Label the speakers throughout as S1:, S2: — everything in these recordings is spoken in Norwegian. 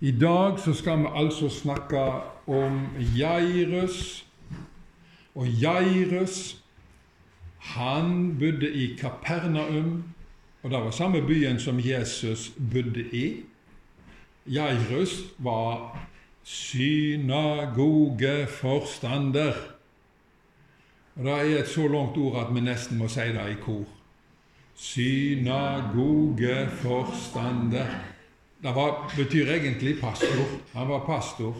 S1: I dag så skal vi altså snakke om Jairus. Og Jairus, han bodde i Kapernaum, og det var samme byen som Jesus bodde i. Jairus var synagogeforstander. Og Det er et så langt ord at vi nesten må si det i kor. Synagogeforstander. Det var, betyr egentlig pastor. Han var pastor,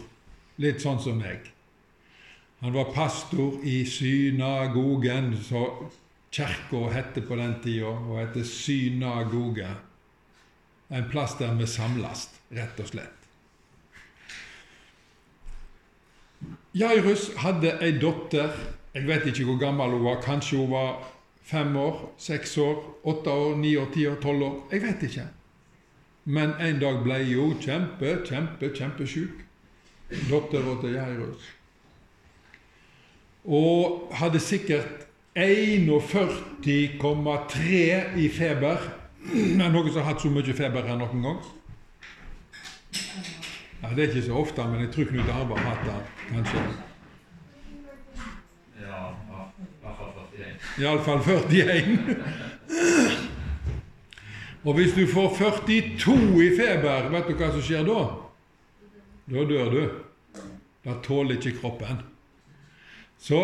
S1: litt sånn som meg. Han var pastor i synagogen, så kirka hette på den tida, og heter synagoge. En plass der vi samles, rett og slett. Jairus hadde ei datter. Jeg vet ikke hvor gammel hun var. Kanskje hun var fem år, seks år, åtte år, ni år, ti år, tolv år. Jeg vet ikke. Men en dag ble jo kjempe, kjempe, kjempesjuk. Dattera til Geirus. Og hadde sikkert 41,3 i feber. Er det noen som har hatt så mye feber her noen gang? Ja, Det er ikke så ofte, men jeg tror Knut Arve har hatt det, kanskje.
S2: Ja, ja, i hvert fall 41.
S1: Iallfall 41. Og hvis du får 42 i feber, vet du hva som skjer da? Da dør du. Da tåler ikke kroppen. Så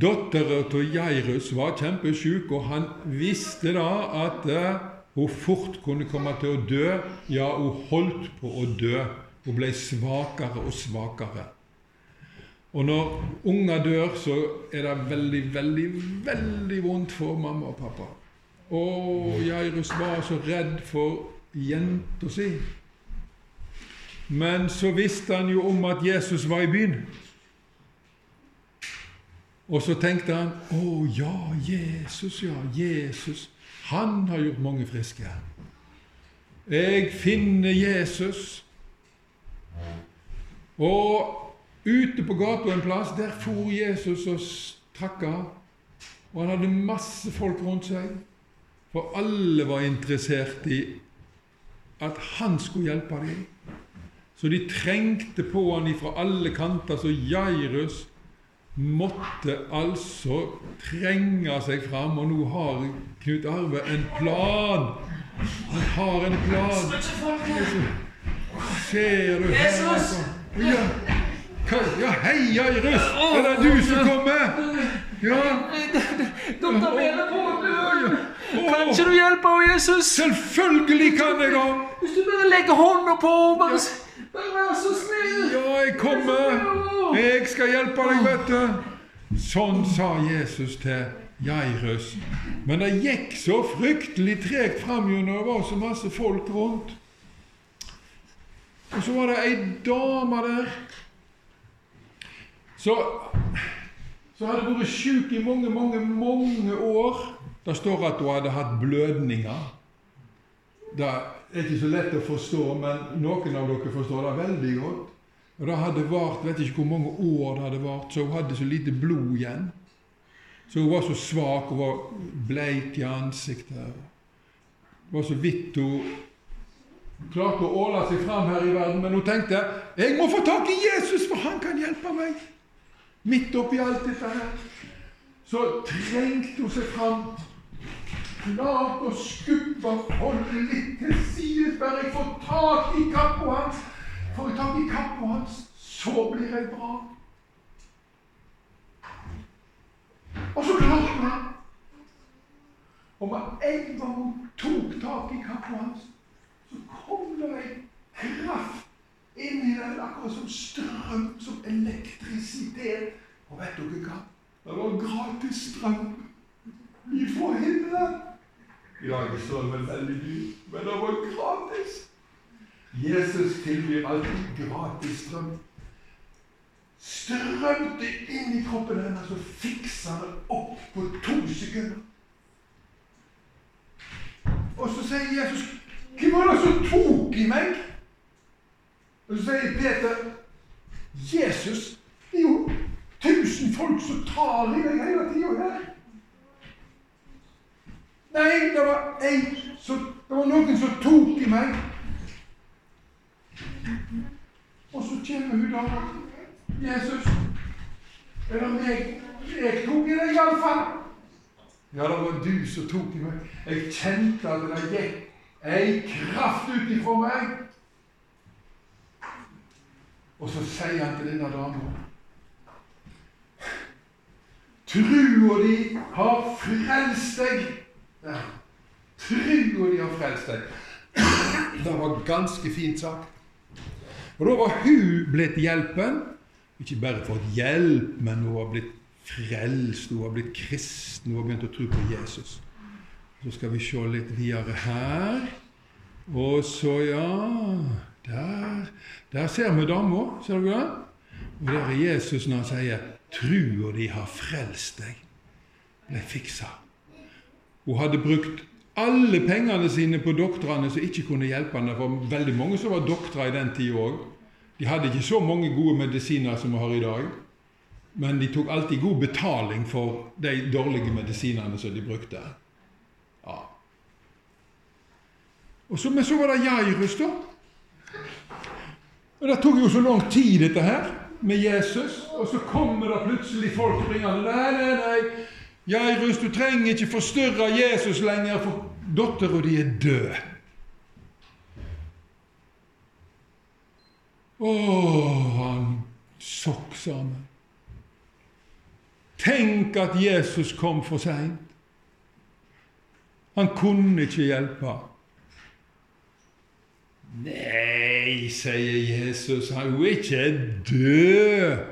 S1: dattera til Jairus var kjempesjuk, og han visste da at eh, hun fort kunne komme til å dø. Ja, hun holdt på å dø. Hun ble svakere og svakere. Og når unger dør, så er det veldig, veldig, veldig vondt for mamma og pappa. Og Jairus var så redd for jenta si. Men så visste han jo om at Jesus var i byen. Og så tenkte han å ja, Jesus, ja, Jesus. Han har gjort mange friske. Jeg finner Jesus. Og ute på gata en plass, der for Jesus og trakka. Og han hadde masse folk rundt seg. For alle var interessert i at han skulle hjelpe dem. Så de trengte på han fra alle kanter. Så Jairus måtte altså trenge seg fram, og nå har Knut Arve en plan. Han har en plan. Ser du altså? Ja, ja hei, Jairus! Er det du som kommer? Ja.
S3: Doktor Mele! Å, Kan ikke du hjelpe henne, Jesus?
S1: Selvfølgelig kan jeg, da!
S3: Hvis du bare legger hånda på henne, bare, vær så snill!
S1: Ja, jeg kommer. Jeg skal hjelpe deg, vet du. Sånn sa Jesus til Jairus. Men det gikk så fryktelig tregt fram når det var så masse folk rundt. Og så var det ei dame der så, så hadde vært sjuk i mange, mange, mange år. Det står at hun hadde hatt blødninger. Det er ikke så lett å forstå, men noen av dere forstår det veldig godt. Og Det hadde vart, vet ikke hvor mange år det hadde vart, så hun hadde så lite blod igjen. Så hun var så svak, hun var bleik i ansiktet. Det var så vidt hun klarte å åle seg fram her i verden, men hun tenkte jeg må få tak i Jesus, for han kan hjelpe meg. Midt oppi alt dette her så trengte hun seg fram. Klart å skubbe holde litt til side, før jeg får tak i kappa hans. Får jeg tak i kappa hans, så blir jeg bra. Og så klarte det. Og med en gang hun tok tak i kappa hans, så kom det en kraft inn i den, akkurat som strøm, som elektrisitet. Og vet dere hva? Det var gratis strøm. I dag så det vel veldig dyrt, men det var gratis. Jesus tilbyr alltid gratis strøm. Strømte inn i kroppen hennes og fiksa det opp på to sekunder. Og så sier Jesus, 'Hvem var det som tok i meg?' Og så sier Peter, 'Jesus, det er jo tusen folk som tar i deg hele tida her.' Nei, det var en så, det var noen som tok i meg. Og så kommer hun da. Jesus, er det meg? Jeg tok i deg iallfall. Ja, det var du som tok i meg. Jeg kjente at det gikk ei kraft ut ifra meg. Og så sier han til denne dama Trua di har frelst deg. Ja. og de har frelst deg. Det var ganske fint sagt. Og da var hun blitt hjelpen. Ikke bare fått hjelp, men hun var blitt frelst, hun var blitt kristen, hun har begynt å tro på Jesus. Så skal vi se litt videre her. Og så, ja Der, der ser vi dama. Ser du det? Og der er Jesus når han sier 'Trua de har frelst deg'. Ble fiksa. Hun hadde brukt alle pengene sine på doktorene som ikke kunne hjelpe henne. For veldig mange som var doktorer i den tida òg. De hadde ikke så mange gode medisiner som vi har i dag. Men de tok alltid god betaling for de dårlige medisinene som de brukte. Ja. Og så, men så var det Jairus, da. Og Det tok jo så lang tid, dette her, med Jesus. Og så kommer det plutselig folk springende. Nei, nei, nei. Jairus, du trenger ikke forstyrre Jesus lenger, for dattera di er død. Å, han sokk sammen. Tenk at Jesus kom for seint. Han kunne ikke hjelpe. Nei, sier Jesus, han er ikke død.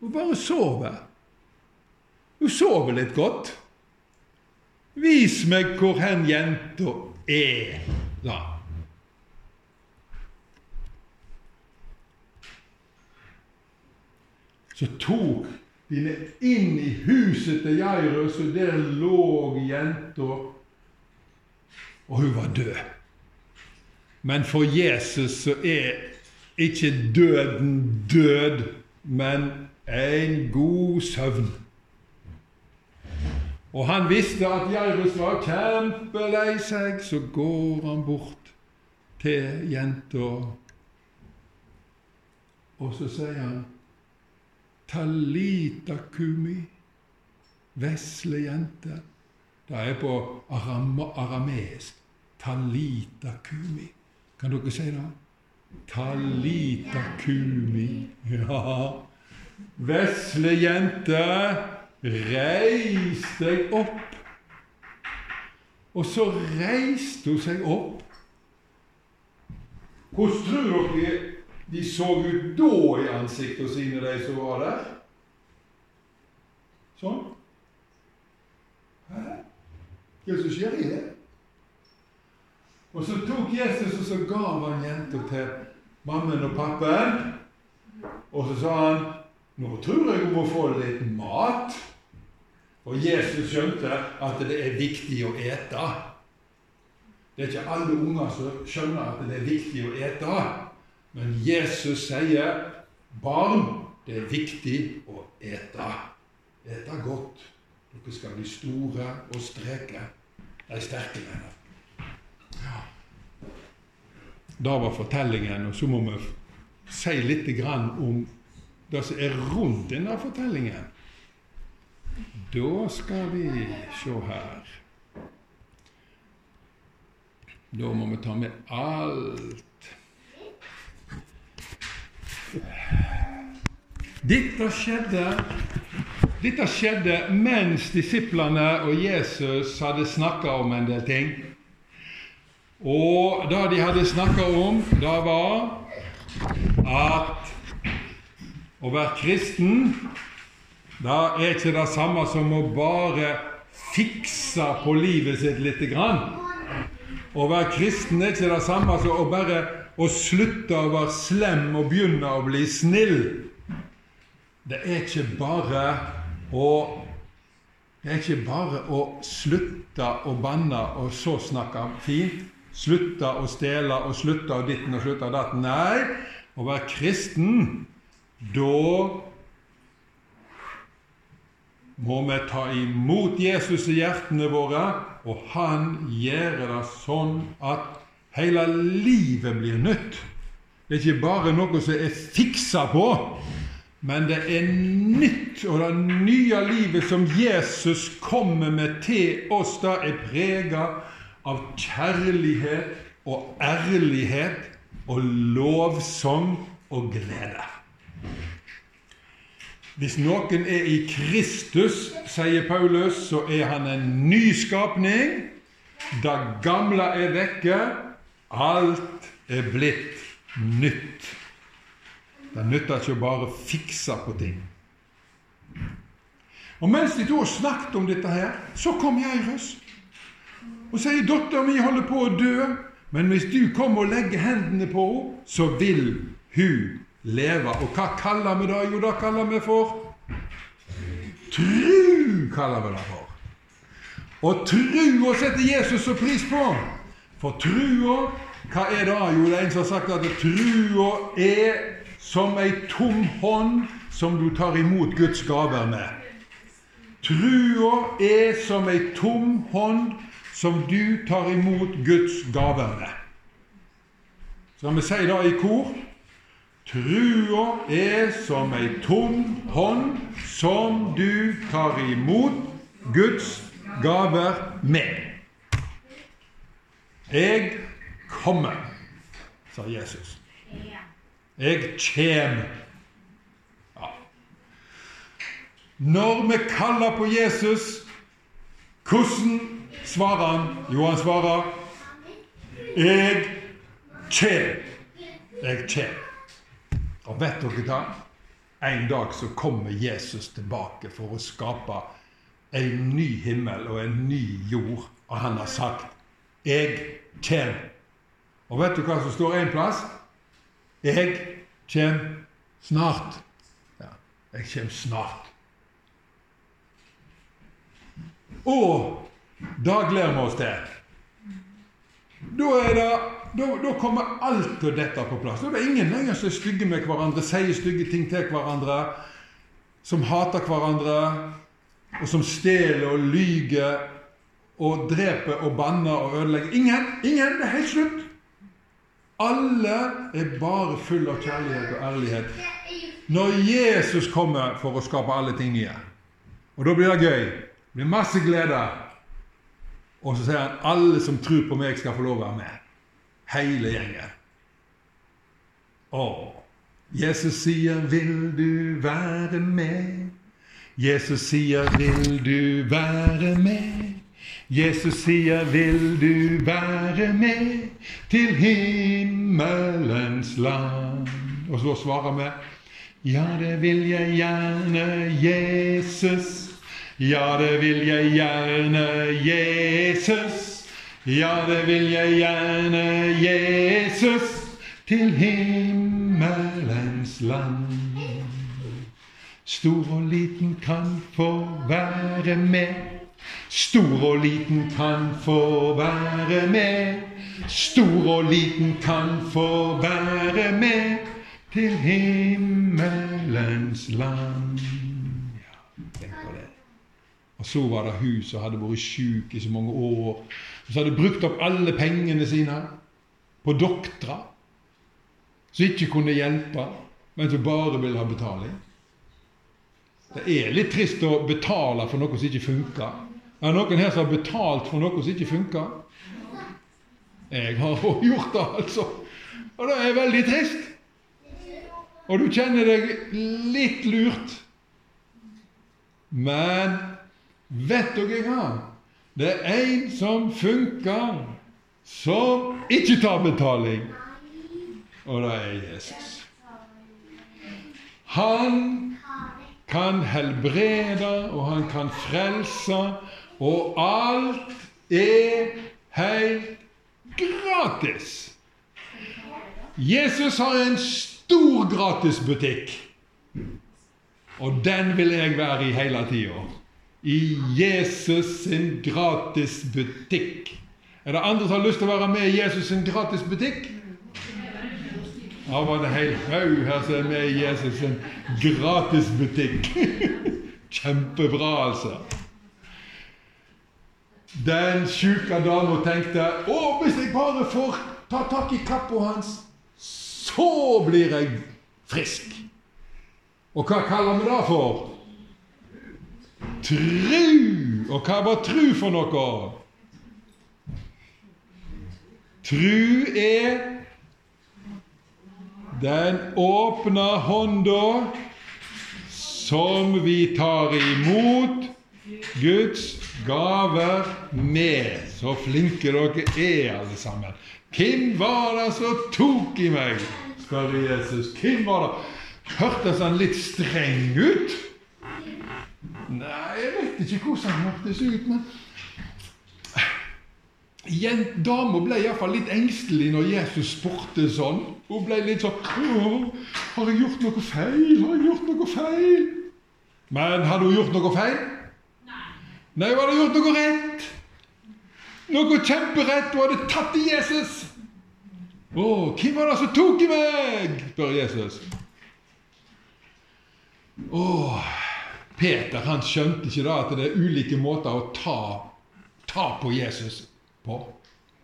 S1: Hun bare sover. Hun sover litt godt. Vis meg hvor hen jenta er, da. Så tok de inn i huset til Jairus, og der lå jenta, og hun var død. Men for Jesus så er ikke døden død, men en god søvn. Og han visste at Jairus var kjempelei seg, så går han bort til jenta, og så sier han Talita kumi, vesle jente. Det er på aram arameisk. Talita kumi. Kan dere si det? Talita kumi. Ja. Vesle jente, reis deg opp. Og så reiste hun seg opp. Hvordan tror dere de så ut da i ansiktene sine, de som var der? Sånn. Hæ? Hva er det som skjer i det? Og så tok Jesus og så gav han jenta til mammen og pappen. Og så sa han nå tror jeg hun må få litt mat. Og Jesus skjønte at det er viktig å ete. Det er ikke alle unger som skjønner at det er viktig å ete. Men Jesus sier, 'Barn, det er viktig å ete.' Ete godt. Dere skal bli store og streke. De sterke mener Ja. Det var fortellingen, og så må vi si litt om det som er rundt denne fortellingen. Da skal vi se her Da må vi ta med alt dette skjedde, dette skjedde mens disiplene og Jesus hadde snakka om en del ting. Og det de hadde snakka om, det var at å være kristen det er ikke det samme som å bare fikse på livet sitt lite grann. Å være kristen er ikke det samme som å bare å slutte å være slem og begynne å bli snill. Det er ikke bare å det er ikke bare å slutte å banne og så snakke fint. Slutte å stjele og slutte å ditten og slutte å datten. Nei, å være kristen, da må vi ta imot Jesus i hjertene våre, og han gjør det sånn at Hele livet blir nytt. Det er ikke bare noe som er fiksa på, men det er nytt, og det nye livet som Jesus kommer med til oss, det er prega av kjærlighet og ærlighet og lovsang og glede. Hvis noen er i Kristus, sier Paulus, så er han en nyskapning. Det gamle er vekke. Alt er blitt nytt. Det nytter ikke å bare fikse på ting. Og Mens de da snakket om dette, her, så kom Jairus og sier 'Dattera mi holder på å dø', men hvis du kommer og legger hendene på henne, så vil hun leve. Og hva kaller vi det? Jo, det kaller vi for tru. kaller vi det for. Og trua setter Jesus så pris på. For trua, hva er det? Jo, det er en som har sagt at trua er som ei tom hånd som du tar imot Guds gaver med. Trua er som ei tom hånd som du tar imot Guds gaver med. Skal vi si det i kor? Trua er som ei tom hånd som du tar imot Guds gaver med. Jeg kommer, sa Jesus. Jeg kjem. Ja. Når vi kaller på Jesus, hvordan svarer han? Jo, han svarer 'Jeg kjem'. Jeg kjem. Og vet dere hva? En dag så kommer Jesus tilbake for å skape en ny himmel og en ny jord. Og han har sagt 'Jeg kommer'. Og vet du hva som står en plass? 'Jeg kommer snart'. Ja, jeg kommer snart. Og da gleder vi oss til. Da, er det, da, kommer alt til dette på plass. Da er det ingen lenger som er stygge med hverandre, sier stygge ting til hverandre, som hater hverandre, og som stjeler og lyger og dreper og banner og ødelegger. Ingen! Ingen! Det er helt slutt! Alle er bare full av kjærlighet og ærlighet når Jesus kommer for å skape alle ting igjen. Og da blir det gøy. Det blir masse glede. Og så sier han alle som tror på meg, skal få lov å være med. Hele gjengen. Og Jesus sier 'Vil du være med?' Jesus sier 'Vil du være med?' Jesus sier 'Vil du være med til himmelens land?' Og så svarer vi 'Ja, det vil jeg gjerne, Jesus'. Ja, det vil jeg gjerne, Jesus. Ja, det vil jeg gjerne, Jesus, til himmelens land. Stor og liten kan få være med. Stor og liten kan få være med. Stor og liten kan få være med til himmelens land. Ja, tenk på det. Og så var det hun som hadde vært syk i så mange år, som hadde brukt opp alle pengene sine på doktorer, som ikke kunne hjelpe, men som bare ville ha betaling. Det er litt trist å betale for noe som ikke funker. Er det noen her som har betalt for noe som ikke funker? Jeg har òg gjort det, altså. Og det er veldig trist. Og du kjenner deg litt lurt. Men vet dere hva? Det er en som funker, som ikke tar betaling. Og det er Jesus. Han kan helbrede, og han kan frelse, og alt er helt gratis. Jesus har en stor gratisbutikk, og den vil jeg være i hele tida. I Jesus sin gratisbutikk. Er det andre som har lyst til å være med i Jesus sin gratisbutikk? Ja, var det hel haug her som er med i Jesus sin gratisbutikk. Kjempebra, altså. Den sjuke dama tenkte å, hvis jeg bare får ta tak i kappa hans, så blir jeg frisk. Og hva kaller vi det for? Tru. Og hva var tru for noe? Tru er den åpne hånda som vi tar imot Guds gaver med. Så flinke dere er, alle sammen. Hvem var det som tok i meg? spør Jesus. Hvem var det? Hørtes han litt streng ut? Nei, jeg vet ikke hvordan han hørtes ut, men Dama ble iallfall litt engstelig når Jesus spurte sånn. Hun ble litt sånn 'Har jeg gjort noe feil? Har jeg gjort noe feil?' Men hadde hun gjort noe feil? Nei, Nei, hun hadde gjort noe rett. Noe kjemperett. Hun hadde tatt i Jesus. Å, hvem var det som tok i meg? spør Jesus. Å, Peter han skjønte ikke da at det er ulike måter å ta, ta på Jesus på.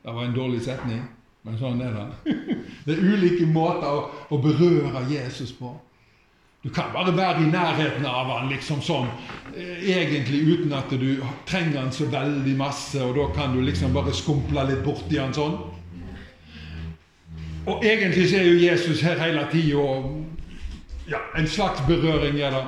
S1: Det var en dårlig setning, men sånn er det. Det er ulike måter å, å berøre Jesus på. Du kan bare være i nærheten av han liksom sånn, eh, egentlig uten at du trenger han så veldig masse, og da kan du liksom bare skumple litt borti han sånn. Og egentlig så er jo Jesus her hele tida, og ja, en slags berøring er det.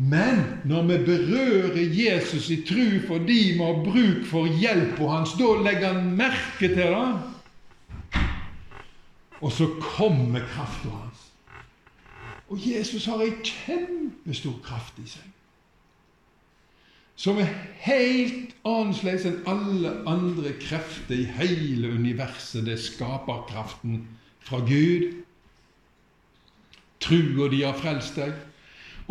S1: Men når vi berører Jesus i tru fordi vi har bruk for hjelpa hans, da legger han merke til det. Og så kommer krafta hans. Og Jesus har ei kjempestor kraft i seg. Som er helt annerledes enn alle andre krefter i hele universet. Det er skaperkraften fra Gud. Trua de har frelst deg.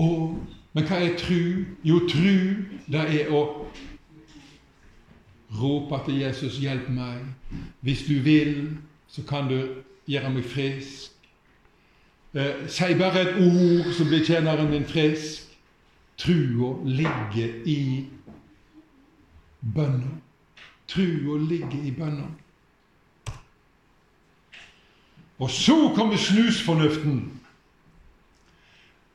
S1: Og, men hva er tru? Jo, tru, det er å rope til Jesus 'Hjelp meg'. Hvis du vil, så kan du gjøre meg frisk. Eh, si bare et ord, så blir tjeneren din frisk. Trua ligger i bønna. Trua ligger i bønna. Og så kommer snusfornuften.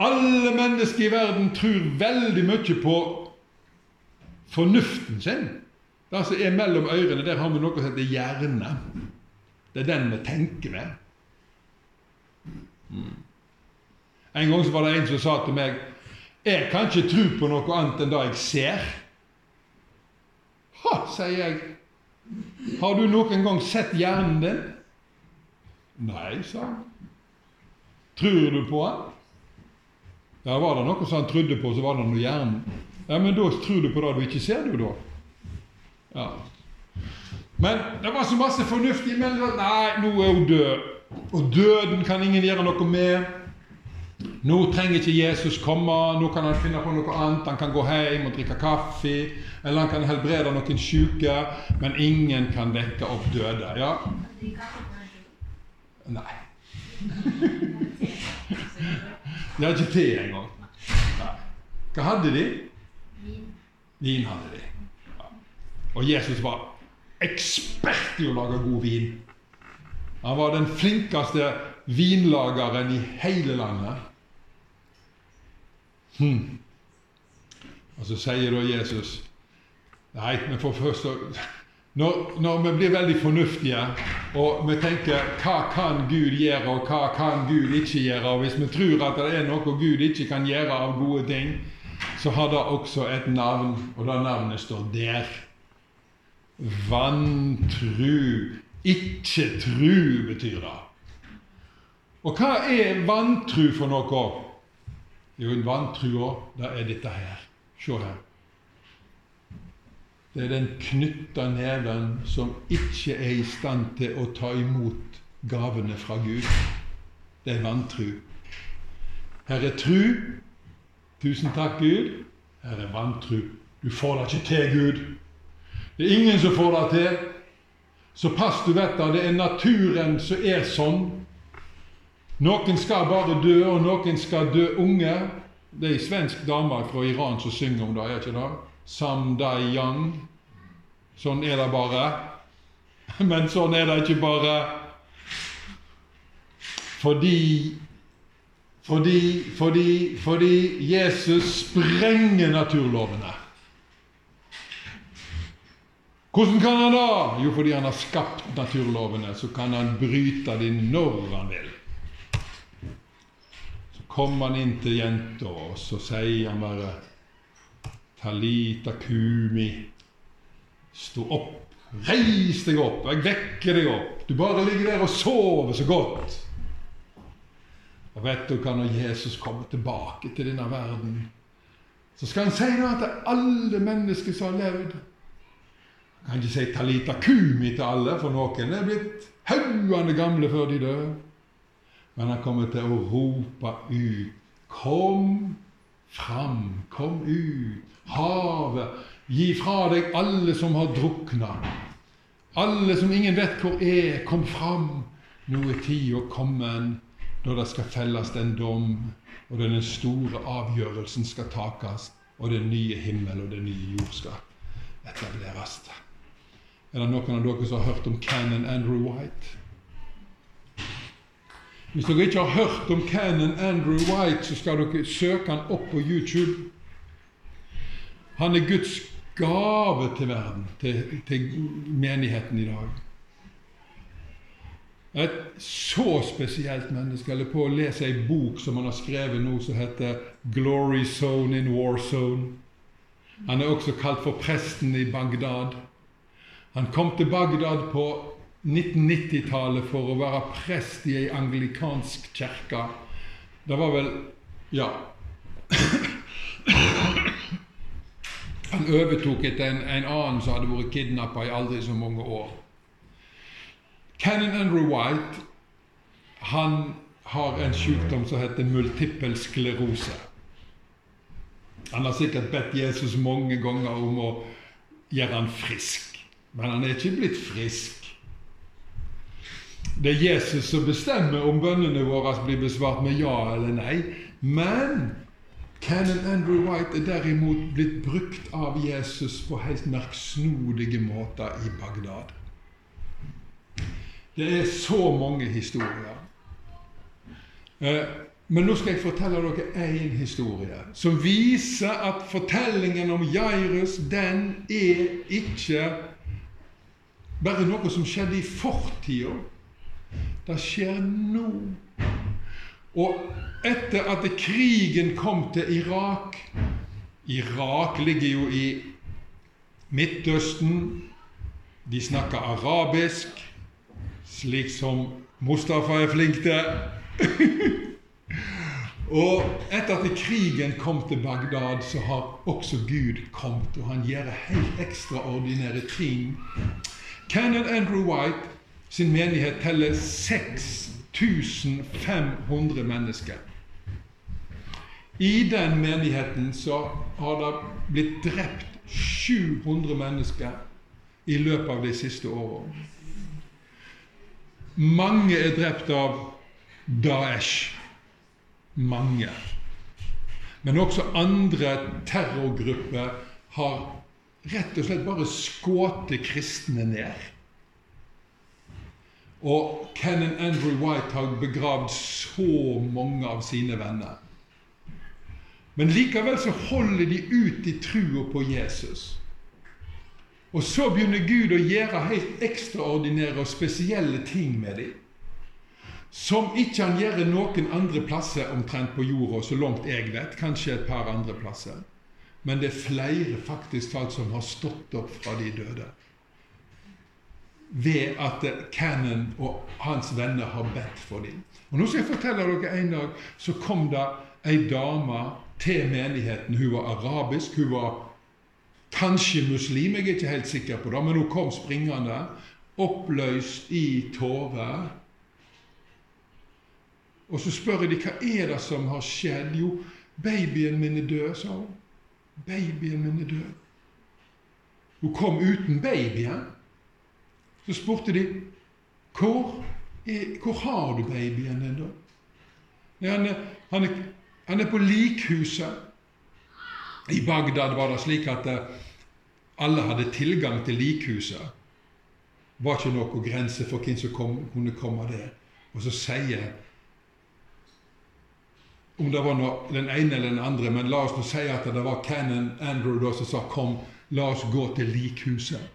S1: Alle mennesker i verden tror veldig mye på fornuften sin. Det som er mellom ørene, der har vi noe som heter hjerne. Det er den vi tenker med. En gang så var det en som sa til meg Jeg kan ikke tro på noe annet enn det jeg ser. Ha, sier jeg. Har du noen gang sett hjernen din? Nei, sa han. Tror du på han? Ja, var det noe som han trodde på, så var det noe hjernen. Ja, men da tror du på det du ikke ser, du, da. Ja. Men det var så masse fornuft i meg. Nei, nå er hun død. Og døden kan ingen gjøre noe med. Nå trenger ikke Jesus komme, nå kan han finne på noe annet. Han kan gå hjem og drikke kaffe, eller han kan helbrede noen syke. Men ingen kan dekke opp døde. Ja? Nei. De var ikke te engang. Nei. Hva hadde de? Vin hadde de. Ja. Og Jesus var ekspert i å lage god vin. Han var den flinkeste vinlageren i hele landet. Hm. Og så sier da Jesus Nei, men for først å når, når vi blir veldig fornuftige og vi tenker hva kan Gud gjøre, og hva kan Gud ikke gjøre, og hvis vi tror at det er noe Gud ikke kan gjøre av gode ting, så har det også et navn, og det navnet står der. Vantru. Ikke tru, betyr det. Og hva er vantru for noe? Jo, vantrua, det er dette her. Se her. Det er den knytta neven som ikke er i stand til å ta imot gavene fra Gud. Det er vantru. Her er tru. Tusen takk, Gud. Her er vantru. Du får det ikke til, Gud. Det er ingen som får det til. Så pass du vet det, det er naturen som er sånn. Noen skal bare dø, og noen skal dø unge. Det er ei svensk dame fra Iran som synger om det, er ikke det? Sam Dai-yang. Sånn er det bare. Men sånn er det ikke bare. Fordi fordi, fordi, fordi Jesus sprenger naturlovene. Hvordan kan han da? Jo, fordi han har skapt naturlovene, så kan han bryte dem når han vil. Så kommer han inn til jenta, og så sier han bare Talita kumi, stå opp, reis deg opp, jeg vekker deg opp. Du bare ligger der og sover så godt. Og vet du hva, når Jesus kommer tilbake til denne verden, så skal han si noe til alle mennesker som har levd. Han kan ikke si 'talita kumi' til alle, for noen er blitt haugende gamle før de dør. Men han kommer til å rope ut 'Kom fram, kom ut, havet, gi fra deg alle som har drukna'. Alle som ingen vet hvor er, kom fram. Nå er tida kommet når det skal felles en dom, og den store avgjørelsen skal takes, og den nye himmel og den nye jord skal etableres. Er det noen av dere som har hørt om Canon Andrew White? Hvis dere ikke har hørt om Cannon Andrew White, så skal dere søke han opp på YouTube. Han er Guds gave til verden, til, til menigheten i dag. Et så spesielt menneske. Jeg holder på å lese ei bok som han har skrevet nå, som heter 'Glory Zone in War Zone'. Han er også kalt for presten i Bagdad. Han kom til Bagdad på 1990-tallet for å være prest i ei anglikansk kirke. Det var vel Ja. Han overtok etter en, en annen som hadde vært kidnappa i aldri så mange år. Cannon Andrew White han har en sykdom som heter multippel sklerose. Han har sikkert bedt Jesus mange ganger om å gjøre han frisk, men han er ikke blitt frisk. Det er Jesus som bestemmer om bønnene våre blir besvart med ja eller nei. Men Canon Andrew White er derimot blitt brukt av Jesus på helt merksnodige måter i Bagdad. Det er så mange historier. Eh, men nå skal jeg fortelle dere én historie som viser at fortellingen om Jairus den er ikke bare noe som skjedde i fortida. Det skjer nå. Og etter at krigen kom til Irak Irak ligger jo i Midtøsten. De snakker arabisk, slik som Mustafa er flink til. og etter at krigen kom til Bagdad, så har også Gud kommet, og han gjør helt ekstraordinære ting. Canon Andrew White sin menighet teller 6500 mennesker. I den menigheten så har det blitt drept 700 mennesker i løpet av de siste årene. Mange er drept av Daesh. Mange. Men også andre terrorgrupper har rett og slett bare skutt kristne ned. Og Kennan Andrew White har begravd så mange av sine venner. Men likevel så holder de ut i trua på Jesus. Og så begynner Gud å gjøre helt ekstraordinære og spesielle ting med dem. Som ikke han gjør noen andre plasser omtrent på jorda, så langt jeg vet. Kanskje et par andre plasser. Men det er flere faktisk talt som har stått opp fra de døde. Ved at Cannon og hans venner har bedt for dem. Og Nå skal jeg fortelle dere en dag så kom det ei dame til menigheten. Hun var arabisk. Hun var kanskje muslim, jeg er ikke helt sikker på det, men hun kom springende, oppløst i tårer. Og så spør jeg de hva er det som har skjedd. Jo, babyen min er død, sa hun. Babyen min er død. Hun kom uten babyen. Så spurte de hvor, er, hvor har du babyen din, da? Han han, han er på likhuset. I Bagdad var det slik at eh, alle hadde tilgang til likhuset. Det var ikke noen grense for hvem som kom, kunne komme der. Og så sier om det var noe, den ene eller den andre, men la oss nå si at det var Cannon Andrew da som sa 'Kom, la oss gå til likhuset'.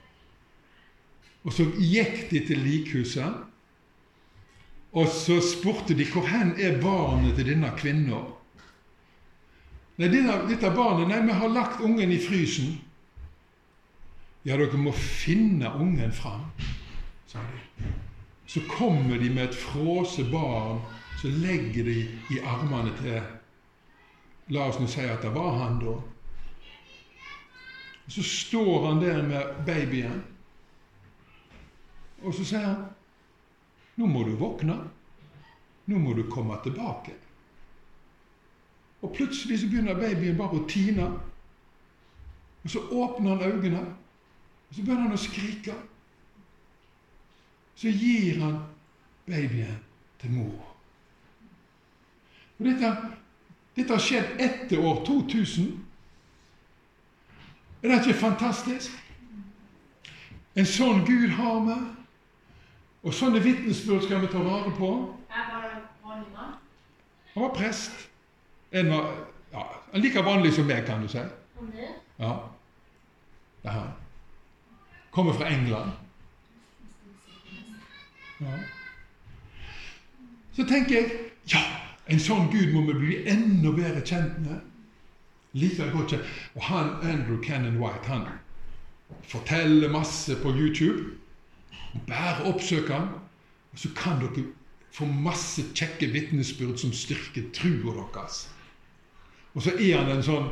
S1: Og så gikk de til likhuset, og så spurte de 'Hvor hen er barnet til denne kvinna?' Nei, dette barnet Nei, vi har lagt ungen i frysen. Ja, dere må finne ungen fram, sa de. Så kommer de med et frosset barn, så legger de i armene til La oss nå si at det var han, da. Så står han der med babyen, og så sier han Nå må du våkne. Nå må du komme tilbake. Og plutselig så begynner babyen bare å tine. Og så åpner han øynene, og så begynner han å skrike. Så gir han babyen til mor. Og dette, dette har skjedd etter år 2000. Er det ikke fantastisk? En sånn Gud har vi. Og sånne vitnesbyrd skal vi ta vare på. Han var prest. En var ja, like vanlig som meg, kan du si. Ja, det er han. Kommer fra England. Ja. Så tenker jeg ja, en sånn Gud må vi bli enda bedre kjent med. Like godt kjent. Og han Andrew Cannon White han forteller masse på YouTube. Bare oppsøk ham, og så kan dere få masse kjekke vitnesbyrd som styrker trua deres. Og så er han en sånn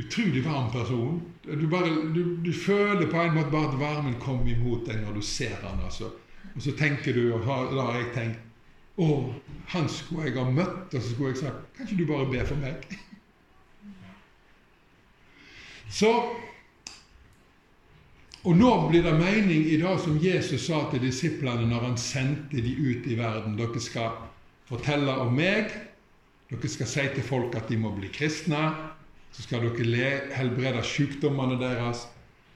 S1: utrolig varm person. Du, bare, du, du, føler på en måte bare at varmen kommer imot deg når du ser han, altså. Og så tenker du, og da har jeg tenkt Å, han skulle jeg ha møtt, og så skulle jeg sagt Kan ikke du bare be for meg? Så Og nå blir det mening i det som Jesus sa til disiplene når han sendte de ut i verden. Dere skal fortelle om meg. Dere skal si til folk at de må bli kristne. Så skal dere helbrede sykdommene deres.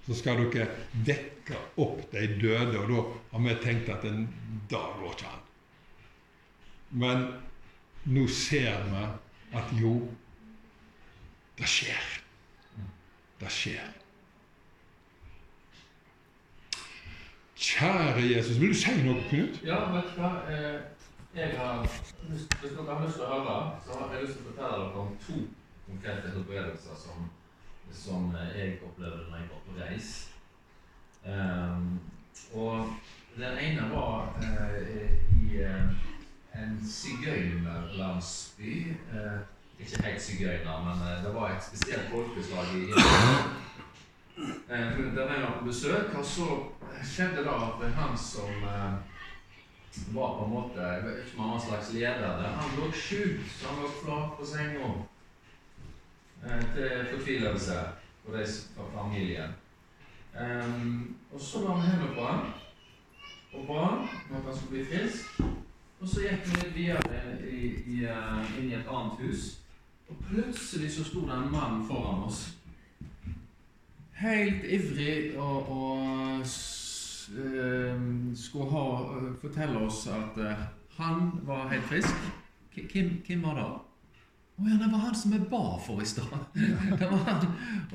S1: Så skal dere vekke opp de døde. Og da har vi tenkt at en dag går ikke an. Men nå ser vi at jo, det skjer. Det skjer. Kjære Jesus, vil du si noe, Knut?
S2: Ja, vet du hva? Eh, Jeg har Hvis dere har lyst til å høre, så har jeg lyst til å fortelle dere om to konkrete helbredelser som, som jeg opplevde når jeg var på reis. Um, og den ene var uh, i uh, en sigøynerlandsby. Uh, ikke helt sigøyner, men det var et spesielt folkeslag i Der var jeg på besøk, og så skjedde det at han som var på en måte jeg vet ikke om han var slags leder der. Han lå sjuk, så han lå flat på senga. Eh, til fortvilelse for de fra familien. Um, og så la vi hendene på han og ba han om at han skulle bli frisk. Og så gikk vi videre i, i, uh, inn i et annet hus. Og plutselig så sto det en mann foran oss. Helt ivrig og, og uh, skulle ha, uh, fortelle oss at han var helt frisk. Hvem, hvem var det? Å ja, det var han som vi ba for i stad.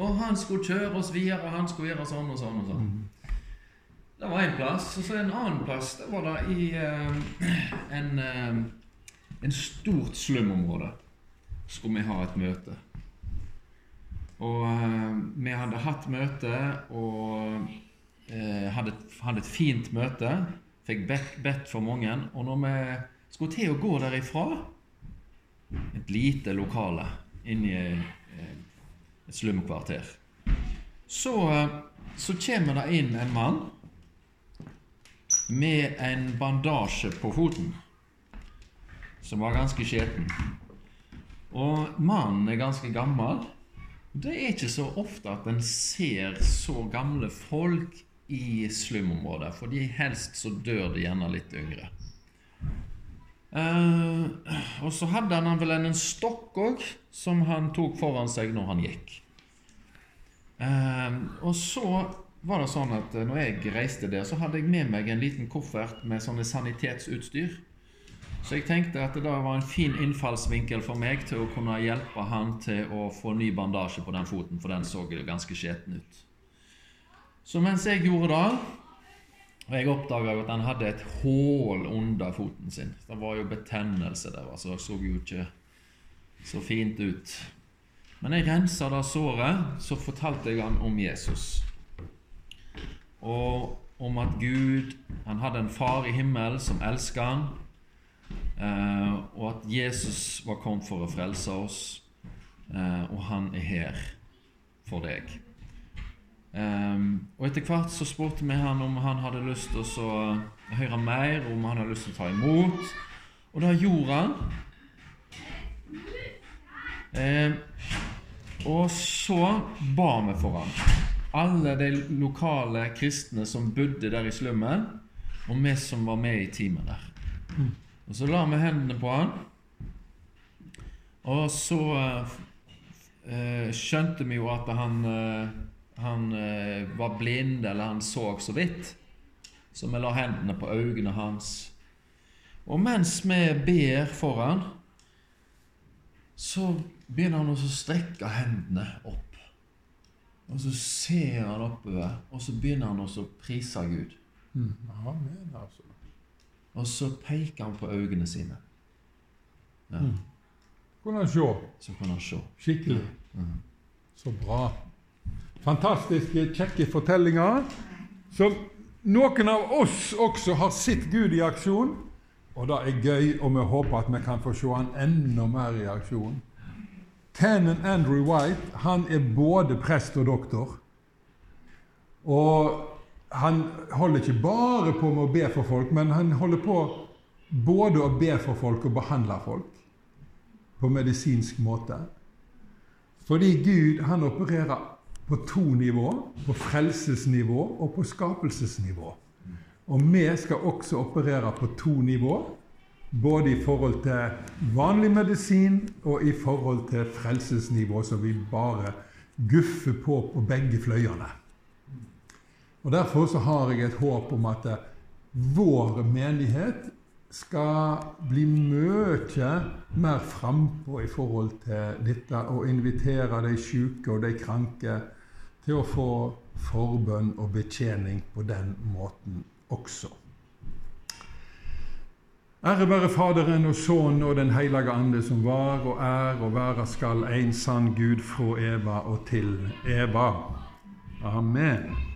S2: Og han skulle kjøre oss videre, og han skulle gjøre sånn og sånn og sånn. Det var én plass. Og så en annen plass det var det i uh, en, uh, en stort slumområde. Skulle vi ha et møte. Og uh, vi hadde hatt møte og hadde, hadde, et fint møte. Fikk bedt, for mange. Og når vi skulle til å gå derifra et lite lokale inni et slumkvarter. Så, så kommer det inn en mann med en bandasje på foten som var ganske skjeten. Og mannen er ganske gammel. Det er ikke så ofte at en ser så gamle folk i slumområder, for de helst så dør de gjerne litt yngre. Uh, og så hadde han vel en stokk òg, som han tok foran seg når han gikk. Uh, og så var det sånn at når jeg reiste der, så hadde jeg med meg en liten koffert med sånne sanitetsutstyr. Så jeg tenkte at det var en fin innfallsvinkel for meg til å kunne hjelpe han til å få ny bandasje på den foten, for den så jo ganske skjeten ut. Så mens jeg gjorde det, og jeg oppdaga at han hadde et hull under foten sin Det var jo betennelse der, så det så jo ikke så fint ut. Men jeg rensa det såret, så fortalte jeg han om Jesus. Og om at Gud han hadde en far i himmelen som elska han, og at Jesus var kommet for å frelse oss, eh, og han er her for deg. Eh, og etter hvert så spurte vi han om han hadde lyst til å høre mer, om han hadde lyst til å ta imot. Og det gjorde han. Eh, og så ba vi for han. Alle de lokale kristne som bodde der i slummen, og vi som var med i teamet der. Og så la vi hendene på han, og så eh, skjønte vi jo at han, eh, han eh, var blind, eller han så så vidt. Så vi la hendene på øynene hans. Og mens vi ber for han, så begynner han å strekke hendene opp. Og så ser han oppover, og så begynner han å prise Gud.
S1: Mm. Amen, altså.
S2: Og så peker han på øynene sine. Ja,
S1: Mm. Kunne han se.
S2: Så kan han se.
S1: Skikkelig.
S2: Mm.
S1: Så bra. Fantastiske, kjekke fortellinger. Som noen av oss også har sett Gud i aksjon. Og det er gøy, og vi håper at vi kan få se han enda mer i aksjon. Cannon Andrew White han er både prest og doktor. Og han holder ikke bare på med å be for folk, men han holder på både å be for folk og behandle folk på medisinsk måte. Fordi Gud han opererer på to nivå, på frelsesnivå og på skapelsesnivå. Og vi skal også operere på to nivå, både i forhold til vanlig medisin og i forhold til frelsesnivå, så vi bare guffer på på begge fløyene. Og Derfor så har jeg et håp om at vår menighet skal bli mye mer frampå i forhold til dette og invitere de syke og de kranke til å få forbønn og betjening på den måten også. Ære være Faderen og Sønnen og Den hellige ande, som var og er og være skal en sann Gud fra Eva og til Eva. Amen.